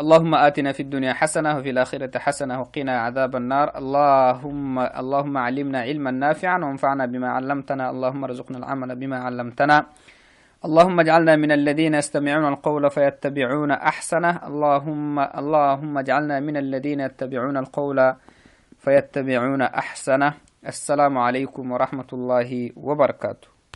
Speaker 1: اللهم آتنا في الدنيا حسنة وفي الآخرة حسنة وقنا عذاب النار. اللهم اللهم علمنا علما نافعا وانفعنا بما علمتنا. اللهم ارزقنا العمل بما علمتنا. اللهم اجعلنا من الذين يستمعون القول فيتبعون أحسنه. اللهم اللهم اجعلنا من الذين يتبعون القول فيتبعون أحسنه. السلام عليكم ورحمة الله وبركاته.